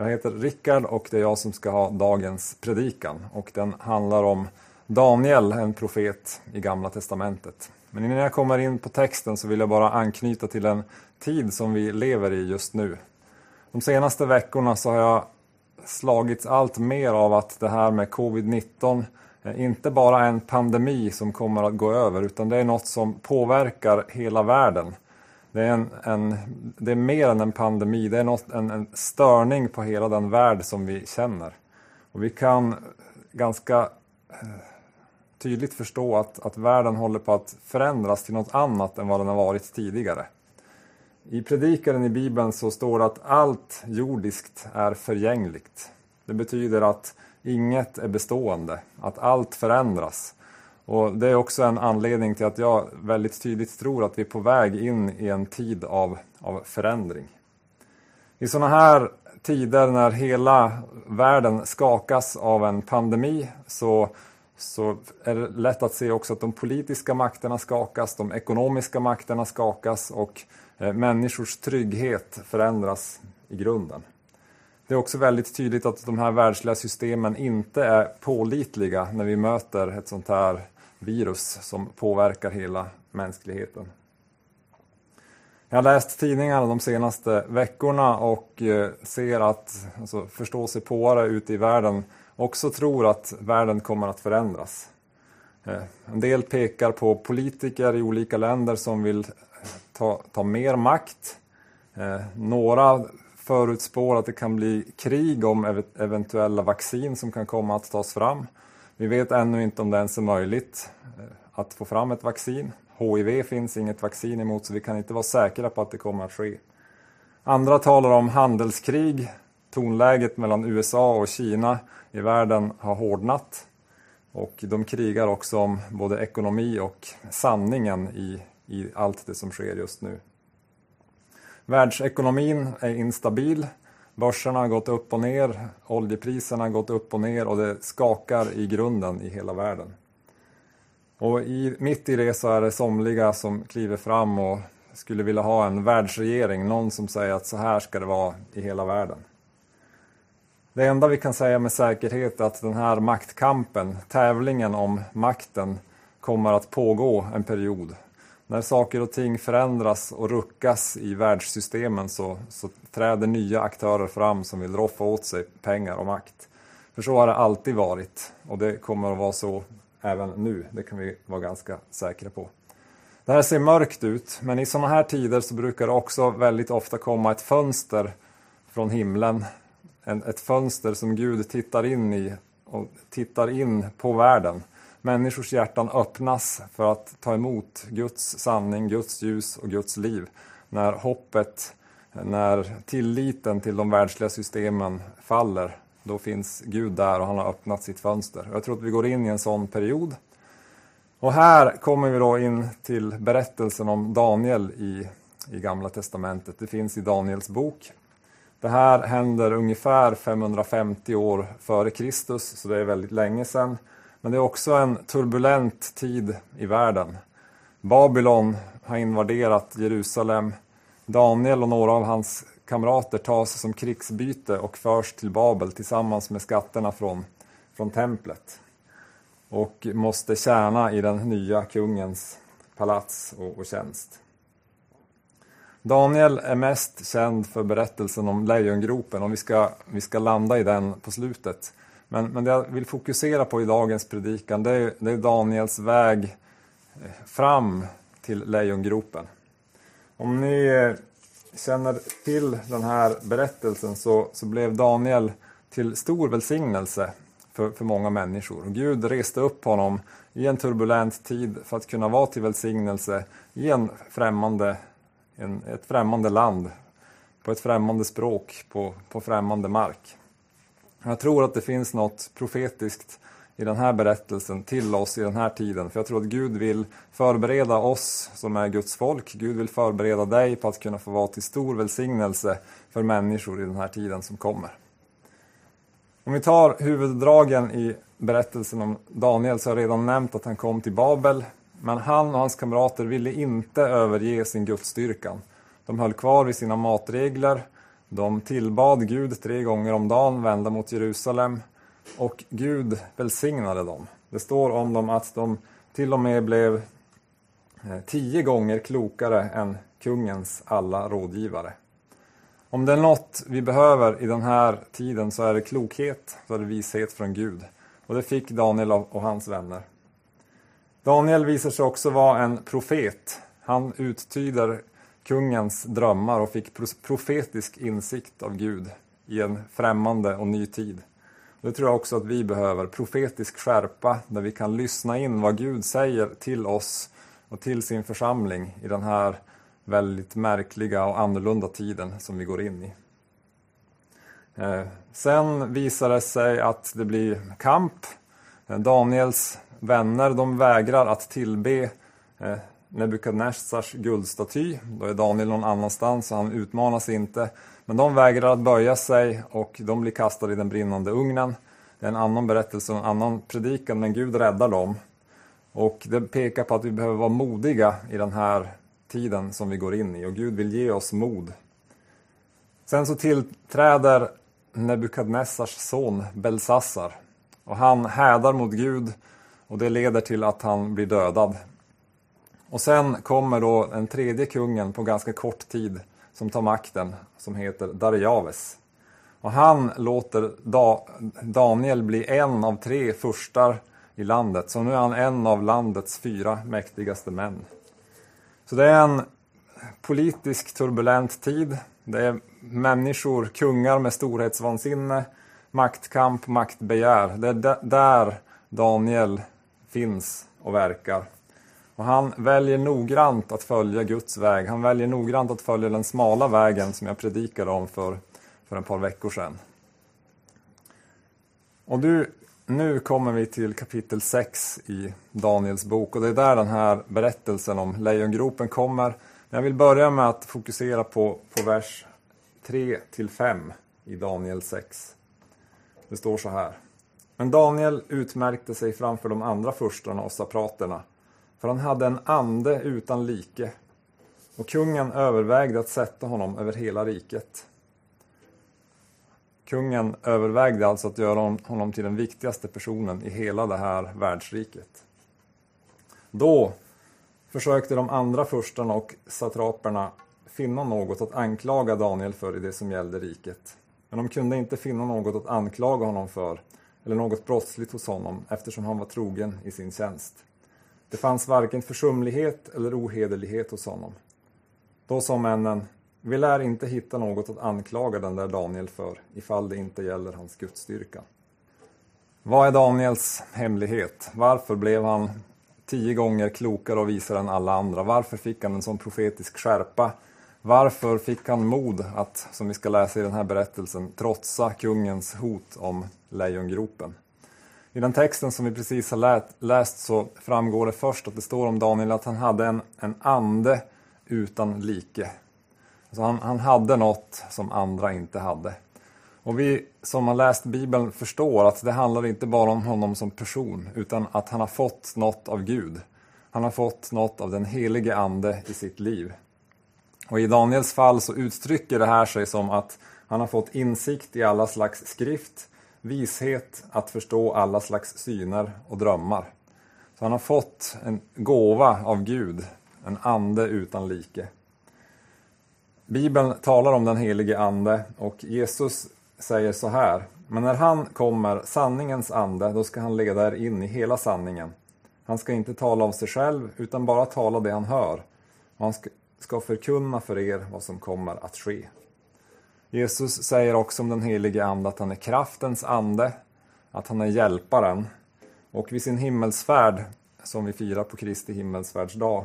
Jag heter Rickard och det är jag som ska ha dagens predikan och den handlar om Daniel, en profet i Gamla Testamentet. Men innan jag kommer in på texten så vill jag bara anknyta till en tid som vi lever i just nu. De senaste veckorna så har jag slagits allt mer av att det här med covid-19 inte bara är en pandemi som kommer att gå över utan det är något som påverkar hela världen. Det är, en, en, det är mer än en pandemi, det är något, en, en störning på hela den värld som vi känner. Och vi kan ganska eh, tydligt förstå att, att världen håller på att förändras till något annat än vad den har varit tidigare. I predikaren i Bibeln så står det att allt jordiskt är förgängligt. Det betyder att inget är bestående, att allt förändras. Och Det är också en anledning till att jag väldigt tydligt tror att vi är på väg in i en tid av, av förändring. I sådana här tider när hela världen skakas av en pandemi så, så är det lätt att se också att de politiska makterna skakas, de ekonomiska makterna skakas och eh, människors trygghet förändras i grunden. Det är också väldigt tydligt att de här världsliga systemen inte är pålitliga när vi möter ett sånt här virus som påverkar hela mänskligheten. Jag har läst tidningarna de senaste veckorna och eh, ser att alltså, förståsigpåare ute i världen också tror att världen kommer att förändras. Eh, en del pekar på politiker i olika länder som vill eh, ta, ta mer makt. Några förutspår att det kan bli krig om eventuella vaccin som kan komma att tas fram. Vi vet ännu inte om det ens är möjligt eh, att få fram ett vaccin. HIV finns inget vaccin emot så vi kan inte vara säkra på att det kommer att ske. Andra talar om handelskrig. Tonläget mellan USA och Kina i världen har hårdnat. Och de krigar också om både ekonomi och sanningen i, i allt det som sker just nu. Världsekonomin är instabil. Börserna har gått upp och ner, oljepriserna har gått upp och ner och det skakar i grunden i hela världen. Och i, mitt i det så är det somliga som kliver fram och skulle vilja ha en världsregering, någon som säger att så här ska det vara i hela världen. Det enda vi kan säga med säkerhet är att den här maktkampen, tävlingen om makten, kommer att pågå en period när saker och ting förändras och ruckas i världssystemen så, så träder nya aktörer fram som vill roffa åt sig pengar och makt. För så har det alltid varit och det kommer att vara så även nu. Det kan vi vara ganska säkra på. Det här ser mörkt ut, men i sådana här tider så brukar det också väldigt ofta komma ett fönster från himlen. En, ett fönster som Gud tittar in i och tittar in på världen människors hjärtan öppnas för att ta emot Guds sanning, Guds ljus och Guds liv. När hoppet, när tilliten till de världsliga systemen faller, då finns Gud där och han har öppnat sitt fönster. Jag tror att vi går in i en sån period. Och här kommer vi då in till berättelsen om Daniel i, i Gamla Testamentet. Det finns i Daniels bok. Det här händer ungefär 550 år före Kristus, så det är väldigt länge sedan. Men det är också en turbulent tid i världen. Babylon har invaderat Jerusalem. Daniel och några av hans kamrater tas som krigsbyte och förs till Babel tillsammans med skatterna från, från templet. Och måste tjäna i den nya kungens palats och, och tjänst. Daniel är mest känd för berättelsen om lejongropen och vi ska, vi ska landa i den på slutet. Men, men det jag vill fokusera på i dagens predikan det är, det är Daniels väg eh, fram till lejongropen. Om ni eh, känner till den här berättelsen så, så blev Daniel till stor välsignelse för, för många människor. Gud reste upp honom i en turbulent tid för att kunna vara till välsignelse i en främmande, en, ett främmande land, på ett främmande språk, på, på främmande mark. Jag tror att det finns något profetiskt i den här berättelsen till oss i den här tiden. För jag tror att Gud vill förbereda oss som är Guds folk. Gud vill förbereda dig på att kunna få vara till stor välsignelse för människor i den här tiden som kommer. Om vi tar huvuddragen i berättelsen om Daniel så har jag redan nämnt att han kom till Babel. Men han och hans kamrater ville inte överge sin gudsstyrkan. De höll kvar vid sina matregler de tillbad Gud tre gånger om dagen, vända mot Jerusalem och Gud välsignade dem. Det står om dem att de till och med blev eh, tio gånger klokare än kungens alla rådgivare. Om det är något vi behöver i den här tiden så är det klokhet, så är det vishet från Gud. Och det fick Daniel och hans vänner. Daniel visar sig också vara en profet. Han uttyder kungens drömmar och fick profetisk insikt av Gud i en främmande och ny tid. Det tror jag också att vi behöver, profetisk skärpa där vi kan lyssna in vad Gud säger till oss och till sin församling i den här väldigt märkliga och annorlunda tiden som vi går in i. Eh, sen visar det sig att det blir kamp. Eh, Daniels vänner de vägrar att tillbe eh, Nebukadnessars guldstaty. Då är Daniel någon annanstans så han utmanas inte. Men de vägrar att böja sig och de blir kastade i den brinnande ugnen. Det är en annan berättelse, en annan predikan, men Gud räddar dem. Och det pekar på att vi behöver vara modiga i den här tiden som vi går in i och Gud vill ge oss mod. Sen så tillträder Nebukadnessars son Belsassar och han hädar mot Gud och det leder till att han blir dödad. Och sen kommer då den tredje kungen på ganska kort tid som tar makten, som heter Darijaves. Och han låter da Daniel bli en av tre furstar i landet, så nu är han en av landets fyra mäktigaste män. Så det är en politiskt turbulent tid. Det är människor, kungar med storhetsvansinne, maktkamp, maktbegär. Det är där Daniel finns och verkar. Och han väljer noggrant att följa Guds väg. Han väljer noggrant att följa den smala vägen som jag predikade om för, för ett par veckor sedan. Och du, nu kommer vi till kapitel 6 i Daniels bok och det är där den här berättelsen om lejongropen kommer. Men jag vill börja med att fokusera på, på vers 3 5 i Daniel 6. Det står så här. Men Daniel utmärkte sig framför de andra furstarna och sapraterna, för han hade en ande utan like, och kungen övervägde att sätta honom över hela riket. Kungen övervägde alltså att göra honom till den viktigaste personen i hela det här världsriket. Då försökte de andra furstarna och satraperna finna något att anklaga Daniel för i det som gällde riket. Men de kunde inte finna något att anklaga honom för eller något brottsligt hos honom eftersom han var trogen i sin tjänst. Det fanns varken försumlighet eller ohederlighet hos honom. Då sa männen, vi lär inte hitta något att anklaga den där Daniel för ifall det inte gäller hans gudsstyrka. Vad är Daniels hemlighet? Varför blev han tio gånger klokare och visare än alla andra? Varför fick han en sån profetisk skärpa? Varför fick han mod att, som vi ska läsa i den här berättelsen, trotsa kungens hot om lejongropen? I den texten som vi precis har läst så framgår det först att det står om Daniel att han hade en, en ande utan like. Alltså han, han hade något som andra inte hade. Och vi som har läst Bibeln förstår att det handlar inte bara om honom som person utan att han har fått något av Gud. Han har fått något av den helige Ande i sitt liv. Och i Daniels fall så uttrycker det här sig som att han har fått insikt i alla slags skrift, vishet att förstå alla slags syner och drömmar. Så han har fått en gåva av Gud, en ande utan like. Bibeln talar om den helige ande och Jesus säger så här. Men när han kommer, sanningens ande, då ska han leda er in i hela sanningen. Han ska inte tala av sig själv, utan bara tala det han hör. Och han ska, ska förkunna för er vad som kommer att ske. Jesus säger också om den helige Ande att han är kraftens ande, att han är hjälparen. Och vid sin himmelsfärd, som vi firar på Kristi himmelsfärdsdag,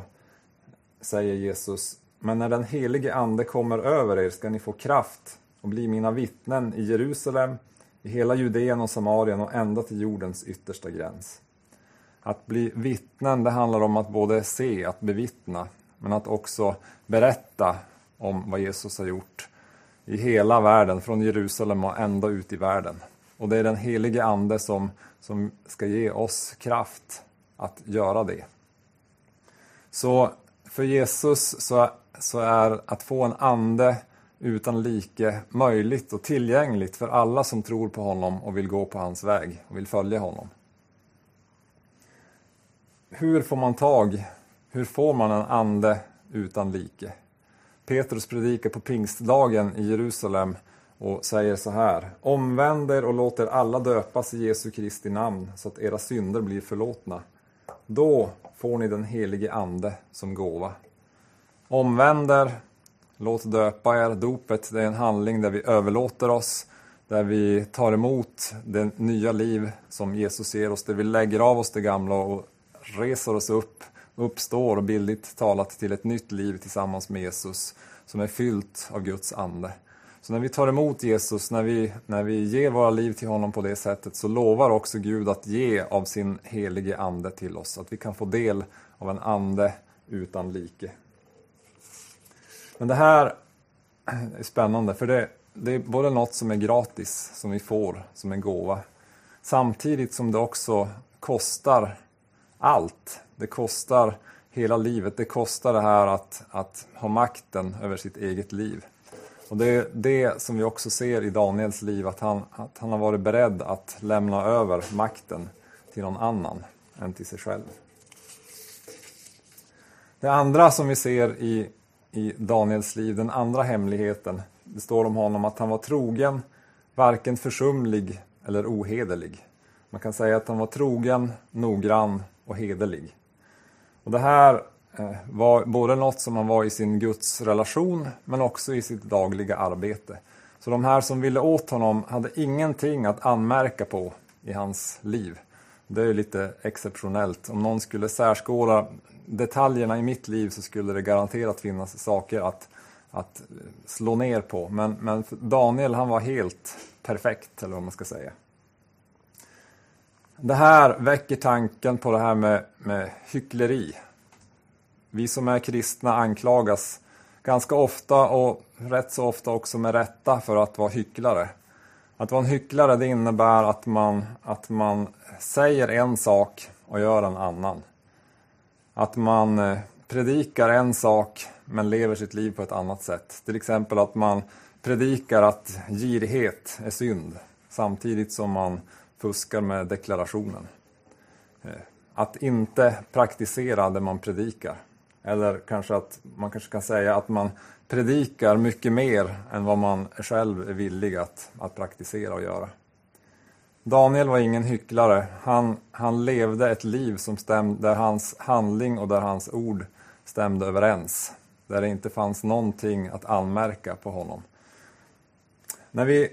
säger Jesus Men när den helige Ande kommer över er ska ni få kraft och bli mina vittnen i Jerusalem, i hela Judeen och Samarien och ända till jordens yttersta gräns. Att bli vittnen, det handlar om att både se, att bevittna, men att också berätta om vad Jesus har gjort i hela världen, från Jerusalem och ända ut i världen. Och det är den helige Ande som, som ska ge oss kraft att göra det. Så för Jesus så, så är att få en ande utan like möjligt och tillgängligt för alla som tror på honom och vill gå på hans väg och vill följa honom. Hur får man tag, hur får man en ande utan like? Petrus predikar på pingstdagen i Jerusalem och säger så här. Omvänd er och låt er alla döpas i Jesu Kristi namn så att era synder blir förlåtna. Då får ni den helige Ande som gåva. Omvänd er, låt döpa er. Dopet det är en handling där vi överlåter oss, där vi tar emot det nya liv som Jesus ger oss, där vi lägger av oss det gamla och reser oss upp, uppstår och bildligt talat till ett nytt liv tillsammans med Jesus som är fyllt av Guds ande. Så när vi tar emot Jesus, när vi, när vi ger våra liv till honom på det sättet så lovar också Gud att ge av sin helige ande till oss. Att vi kan få del av en ande utan like. Men det här är spännande för det, det är både något som är gratis, som vi får som en gåva. Samtidigt som det också kostar allt. Det kostar hela livet. Det kostar det här att, att ha makten över sitt eget liv. Och det är det som vi också ser i Daniels liv, att han, att han har varit beredd att lämna över makten till någon annan än till sig själv. Det andra som vi ser i, i Daniels liv, den andra hemligheten, det står om honom att han var trogen, varken försumlig eller ohederlig. Man kan säga att han var trogen, noggrann och hederlig. Och det här eh, var både något som han var i sin Guds relation men också i sitt dagliga arbete. Så de här som ville åt honom hade ingenting att anmärka på i hans liv. Det är lite exceptionellt. Om någon skulle särskåda detaljerna i mitt liv så skulle det garanterat finnas saker att, att slå ner på. Men, men Daniel han var helt perfekt, eller vad man ska säga. Det här väcker tanken på det här med, med hyckleri. Vi som är kristna anklagas ganska ofta och rätt så ofta också med rätta för att vara hycklare. Att vara en hycklare det innebär att man, att man säger en sak och gör en annan. Att man eh, predikar en sak men lever sitt liv på ett annat sätt. Till exempel att man predikar att girighet är synd samtidigt som man fuskar med deklarationen. Eh, att inte praktisera det man predikar. Eller kanske att man kanske kan säga att man predikar mycket mer än vad man själv är villig att, att praktisera och göra. Daniel var ingen hycklare. Han, han levde ett liv som stämde, där hans handling och där hans ord stämde överens. Där det inte fanns någonting att anmärka på honom. När vi,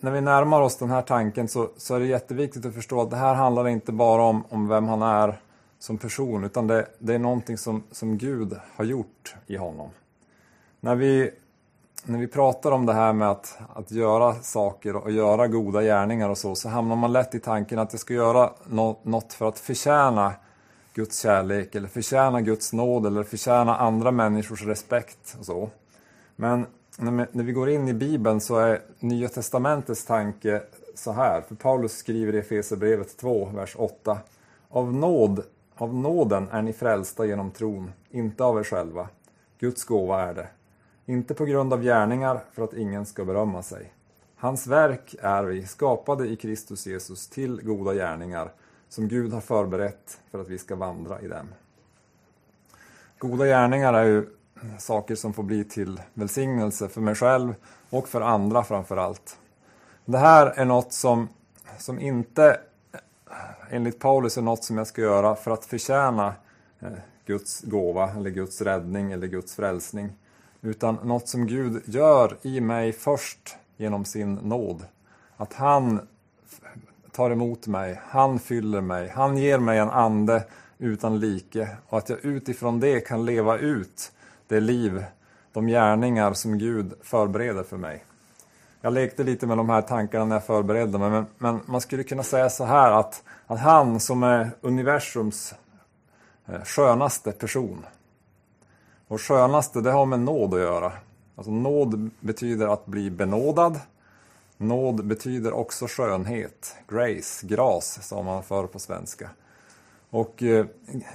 när vi närmar oss den här tanken så, så är det jätteviktigt att förstå att det här handlar inte bara om, om vem han är som person, utan det, det är någonting som, som Gud har gjort i honom. När vi, när vi pratar om det här med att, att göra saker och göra goda gärningar och så, så hamnar man lätt i tanken att jag ska göra något för att förtjäna Guds kärlek eller förtjäna Guds nåd eller förtjäna andra människors respekt och så. Men när vi går in i Bibeln så är Nya Testamentets tanke så här, för Paulus skriver i Efesierbrevet 2, vers 8. Av nåd av nåden är ni frälsta genom tron, inte av er själva. Guds gåva är det. Inte på grund av gärningar, för att ingen ska berömma sig. Hans verk är vi, skapade i Kristus Jesus till goda gärningar, som Gud har förberett för att vi ska vandra i dem. Goda gärningar är ju Eh, saker som får bli till välsignelse för mig själv och för andra framför allt. Det här är något som, som inte enligt Paulus är något som jag ska göra för att förtjäna eh, Guds gåva eller Guds räddning eller Guds frälsning. Utan något som Gud gör i mig först genom sin nåd. Att han tar emot mig, han fyller mig, han ger mig en ande utan like och att jag utifrån det kan leva ut det liv, de gärningar som Gud förbereder för mig. Jag lekte lite med de här tankarna när jag förberedde mig, men, men man skulle kunna säga så här att att han som är universums eh, skönaste person. Och skönaste, det har med nåd att göra. Alltså nåd betyder att bli benådad. Nåd betyder också skönhet, grace, gras sa man förr på svenska. Och eh,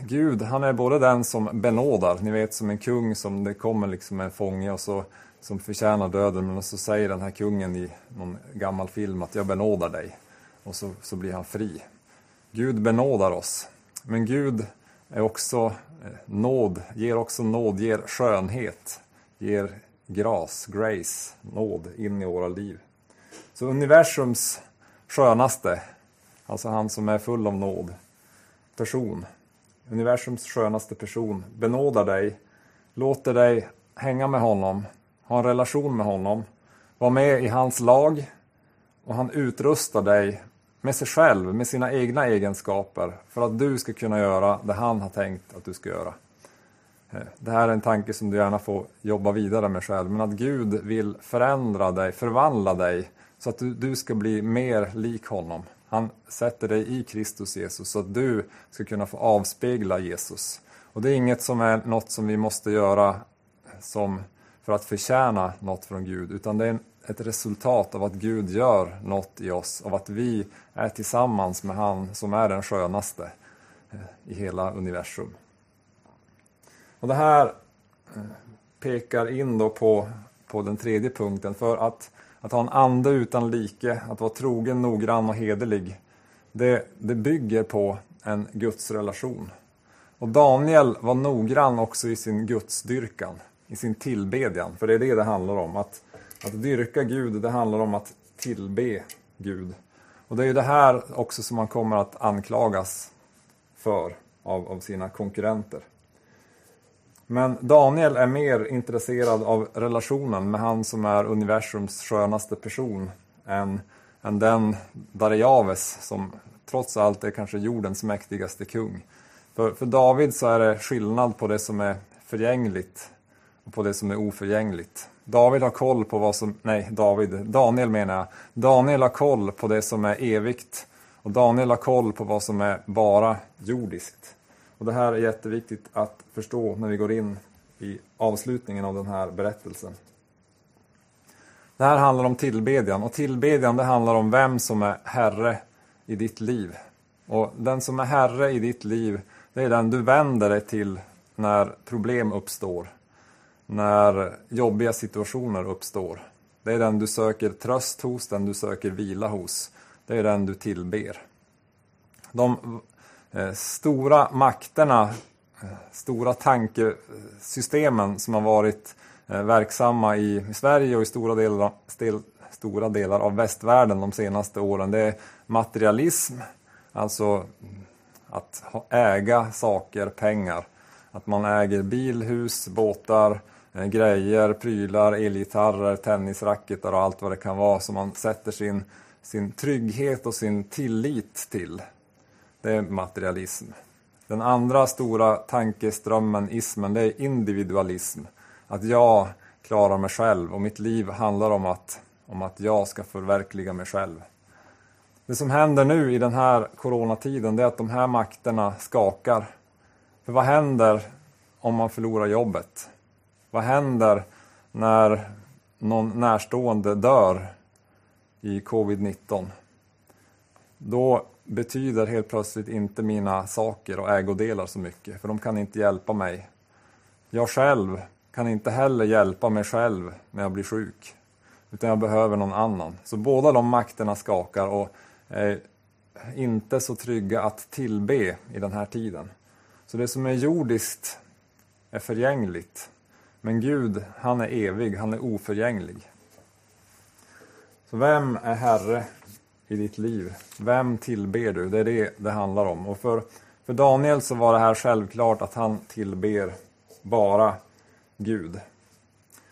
Gud, han är både den som benådar, ni vet som en kung som det kommer liksom en fånge och så som förtjänar döden men så säger den här kungen i någon gammal film att jag benådar dig och så, så blir han fri. Gud benådar oss men Gud är också eh, nåd, ger också nåd, ger skönhet, ger gras, grace, nåd in i våra liv. Så universums skönaste, alltså han som är full av nåd, person, universums skönaste person, benådar dig, låter dig hänga med honom, ha en relation med honom, vara med i hans lag och han utrustar dig med sig själv, med sina egna egenskaper för att du ska kunna göra det han har tänkt att du ska göra. Eh, det här är en tanke som du gärna får jobba vidare med själv, men att Gud vill förändra dig, förvandla dig så att du, du ska bli mer lik honom. Han sätter dig i Kristus Jesus så att du ska kunna få avspegla Jesus. Och det är inget som är något som vi måste göra som för att förtjäna något från Gud, utan det är ett resultat av att Gud gör något i oss, av att vi är tillsammans med han som är den skönaste eh, i hela universum. Och Det här eh, pekar in då på, på den tredje punkten, för att, att ha en ande utan like, att vara trogen, noggrann och hederlig, det, det bygger på en gudsrelation. Och Daniel var noggrann också i sin gudsdyrkan, i sin tillbedjan, för det är det det handlar om. Att, att dyrka Gud, det handlar om att tillbe Gud. Och det är ju det här också som man kommer att anklagas för av, av sina konkurrenter. Men Daniel är mer intresserad av relationen med han som är universums skönaste person än, än den Darejaves som trots allt är kanske jordens mäktigaste kung. För, för David så är det skillnad på det som är förgängligt och på det som är oförgängligt. David har koll på vad som, nej David, Daniel menar jag. Daniel har koll på det som är evigt och Daniel har koll på vad som är bara jordiskt. Och det här är jätteviktigt att förstå när vi går in i avslutningen av den här berättelsen. Det här handlar om tillbedjan och tillbedjan det handlar om vem som är herre i ditt liv. Och den som är herre i ditt liv, det är den du vänder dig till när problem uppstår när jobbiga situationer uppstår. Det är den du söker tröst hos, den du söker vila hos. Det är den du tillber. De Eh, stora makterna, eh, stora tankesystemen som har varit eh, verksamma i, Sverige och i stora delar, stel, stora delar av västvärlden de senaste åren, det är materialism, alltså mm, att äga saker, pengar. Att man äger bil, hus, båtar, grejer, prylar, elgitarrer, tennisracketar och allt vad det kan vara som man sätter sin, sin trygghet och sin tillit till. Det är materialism. Den andra stora tankeströmmen, ismen, det är individualism. Att jag klarar mig själv och mitt liv handlar om att, om att jag ska förverkliga mig själv. Det som händer nu i den här coronatiden det är att de här makterna skakar. För vad händer om man förlorar jobbet? Vad händer när någon närstående dör i covid-19? Då betyder helt plötsligt inte mina saker och ägodelar så mycket, för de kan inte hjälpa mig. Jag själv kan inte heller hjälpa mig själv när jag blir sjuk, utan jag behöver någon annan. Så båda de makterna skakar och är inte så trygga att tillbe i den här tiden. Så det som är jordiskt är förgängligt men Gud, han är evig, han är oförgänglig. Så vem är Herre i ditt liv? Vem tillber du? Det är det det handlar om. Och för, för Daniel så var det här självklart att han tillber bara Gud.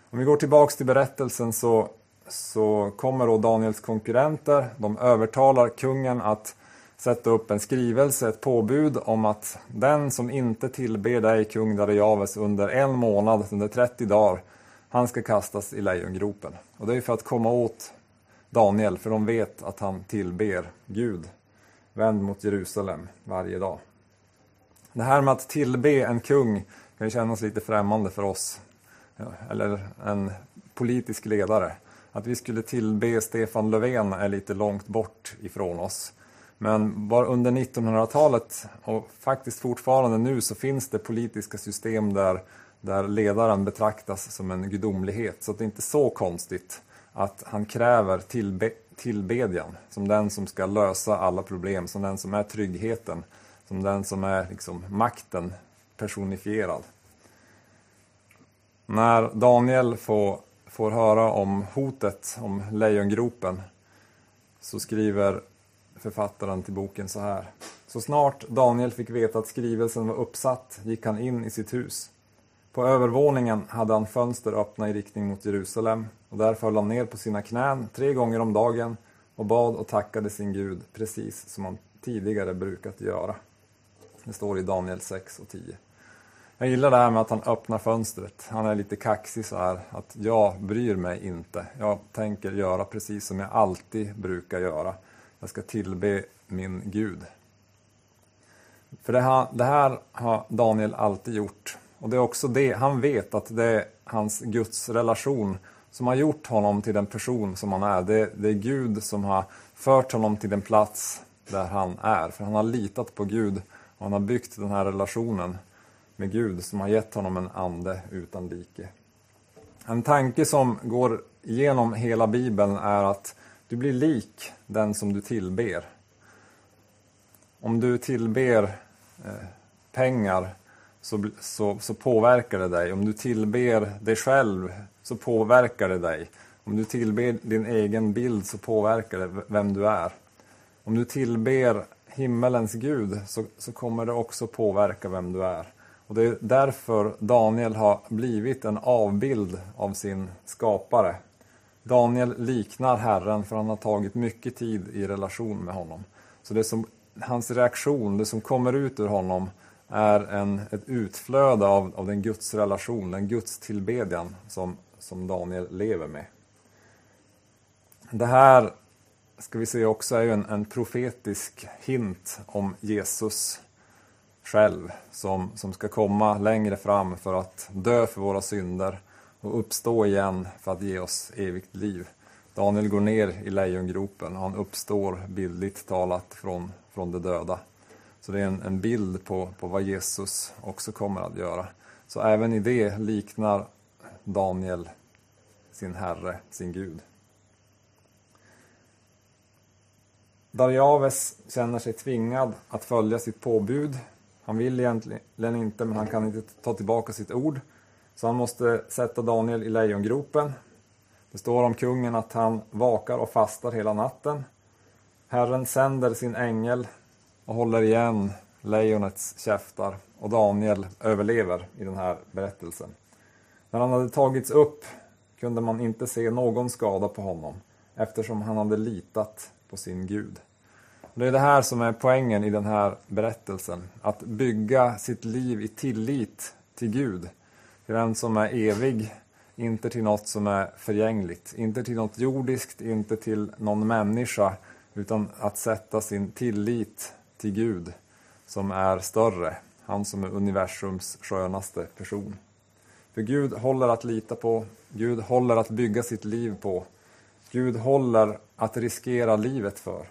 Om vi går tillbaks till berättelsen så, så kommer då Daniels konkurrenter, de övertalar kungen att sätta upp en skrivelse, ett påbud om att den som inte tillber dig, kung Darejaves, under en månad, under 30 dagar, han ska kastas i lejongropen. Och det är för att komma åt Daniel, för de vet att han tillber Gud, vänd mot Jerusalem varje dag. Det här med att tillbe en kung kan kännas lite främmande för oss, eh, eller en politisk ledare. Att vi skulle tillbe Stefan Löfven är lite långt bort ifrån oss. Men bara under 1900-talet och faktiskt fortfarande nu så finns det politiska system där, där ledaren betraktas som en gudomlighet. Så det är inte så konstigt att han kräver tillbe tillbedjan som den som ska lösa alla problem, som den som är tryggheten, som den som är liksom makten personifierad. När Daniel får, får höra om hotet, om lejongropen, så skriver författaren till boken så här. Så snart Daniel fick veta att skrivelsen var uppsatt gick han in i sitt hus. På övervåningen hade han fönster öppna i riktning mot Jerusalem och där föll han ner på sina knän tre gånger om dagen och bad och tackade sin Gud precis som han tidigare brukat göra. Det står i Daniel 6 och 10. Jag gillar det här med att han öppnar fönstret. Han är lite kaxig så här att jag bryr mig inte. Jag tänker göra precis som jag alltid brukar göra. Jag ska tillbe min Gud. För det här, det här har Daniel alltid gjort. Och det är också det, han vet att det är hans Guds relation som har gjort honom till den person som han är. Det, det är Gud som har fört honom till den plats där han är. För han har litat på Gud och han har byggt den här relationen med Gud som har gett honom en ande utan like. En tanke som går igenom hela Bibeln är att du blir lik den som du tillber. Om du tillber eh, pengar så, så, så påverkar det dig. Om du tillber dig själv så påverkar det dig. Om du tillber din egen bild så påverkar det vem du är. Om du tillber himmelens Gud så, så kommer det också påverka vem du är. Och Det är därför Daniel har blivit en avbild av sin skapare. Daniel liknar Herren för han har tagit mycket tid i relation med honom. Så det som, hans reaktion, det som kommer ut ur honom är en, ett utflöde av, av den Guds relation, den Guds tillbedjan som, som Daniel lever med. Det här ska vi se också är ju en, en profetisk hint om Jesus själv som, som ska komma längre fram för att dö för våra synder och uppstå igen för att ge oss evigt liv. Daniel går ner i lejongropen och han uppstår bildligt talat från, från de döda. Så det är en, en bild på, på vad Jesus också kommer att göra. Så även i det liknar Daniel sin Herre, sin Gud. Darjaves känner sig tvingad att följa sitt påbud. Han vill egentligen inte, men han kan inte ta tillbaka sitt ord. Så han måste sätta Daniel i lejongropen. Det står om kungen att han vakar och fastar hela natten. Herren sänder sin ängel och håller igen lejonets käftar och Daniel överlever i den här berättelsen. När han hade tagits upp kunde man inte se någon skada på honom eftersom han hade litat på sin Gud. Det är det här som är poängen i den här berättelsen. Att bygga sitt liv i tillit till Gud. Till den som är evig, inte till något som är förgängligt. Inte till något jordiskt, inte till någon människa. Utan att sätta sin tillit till Gud som är större. Han som är universums skönaste person. För Gud håller att lita på, Gud håller att bygga sitt liv på. Gud håller att riskera livet för.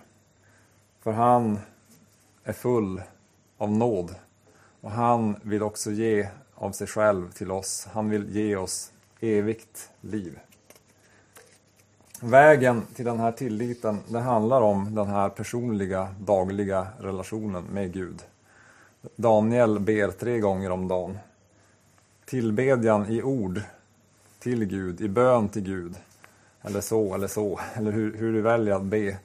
För han är full av nåd och han vill också ge av sig själv till oss. Han vill ge oss evigt liv. Vägen till den här tilliten, det handlar om den här personliga, dagliga relationen med Gud. Daniel ber tre gånger om dagen. Tillbedjan i ord till Gud, i bön till Gud, eller så eller så, eller hur, hur du väljer att be,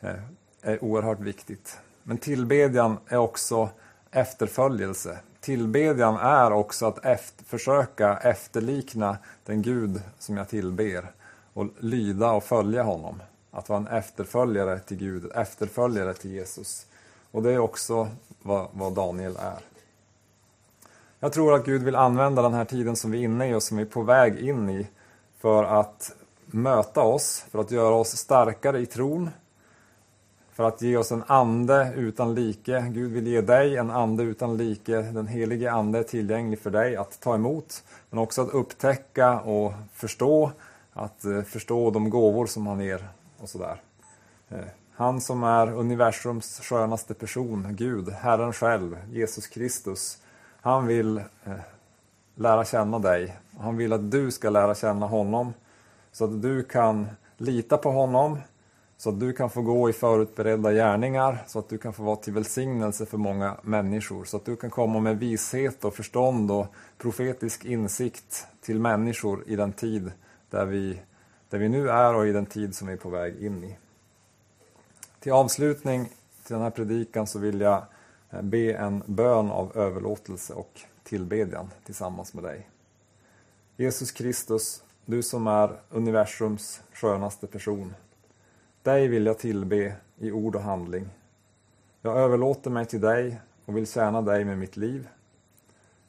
eh, är oerhört viktigt. Men tillbedjan är också efterföljelse. Tillbedjan är också att efter, försöka efterlikna den Gud som jag tillber och lyda och följa honom. Att vara en efterföljare till Gud, efterföljare till Jesus. Och det är också vad, vad Daniel är. Jag tror att Gud vill använda den här tiden som vi är inne i och som vi är på väg in i för att möta oss, för att göra oss starkare i tron, för att ge oss en ande utan like. Gud vill ge dig en ande utan like. Den helige ande är tillgänglig för dig att ta emot, men också att upptäcka och förstå, att eh, förstå de gåvor som han ger och sådär. Eh, han som är universums skönaste person, Gud, Herren själv, Jesus Kristus, han vill eh, lära känna dig. Han vill att du ska lära känna honom så att du kan lita på honom, så att du kan få gå i förutberedda gärningar, så att du kan få vara till välsignelse för många människor, så att du kan komma med vishet och förstånd och profetisk insikt till människor i den tid där vi, där vi nu är och i den tid som vi är på väg in i. Till avslutning till den här predikan så vill jag eh, be en bön av överlåtelse och tillbedjan tillsammans med dig. Jesus Kristus, du som är universums skönaste person. Dig vill jag tillbe i ord och handling. Jag överlåter mig till dig och vill tjäna dig med mitt liv.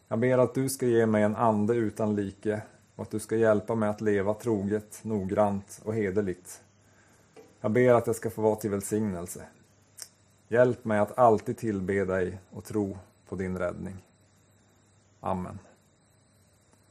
Jag ber att du ska ge mig en ande utan like och att du ska hjälpa mig att leva troget, noggrant och hederligt. Jag ber att jag ska få vara till välsignelse. Hjälp mig att alltid tillbe dig och tro på din räddning. Amen.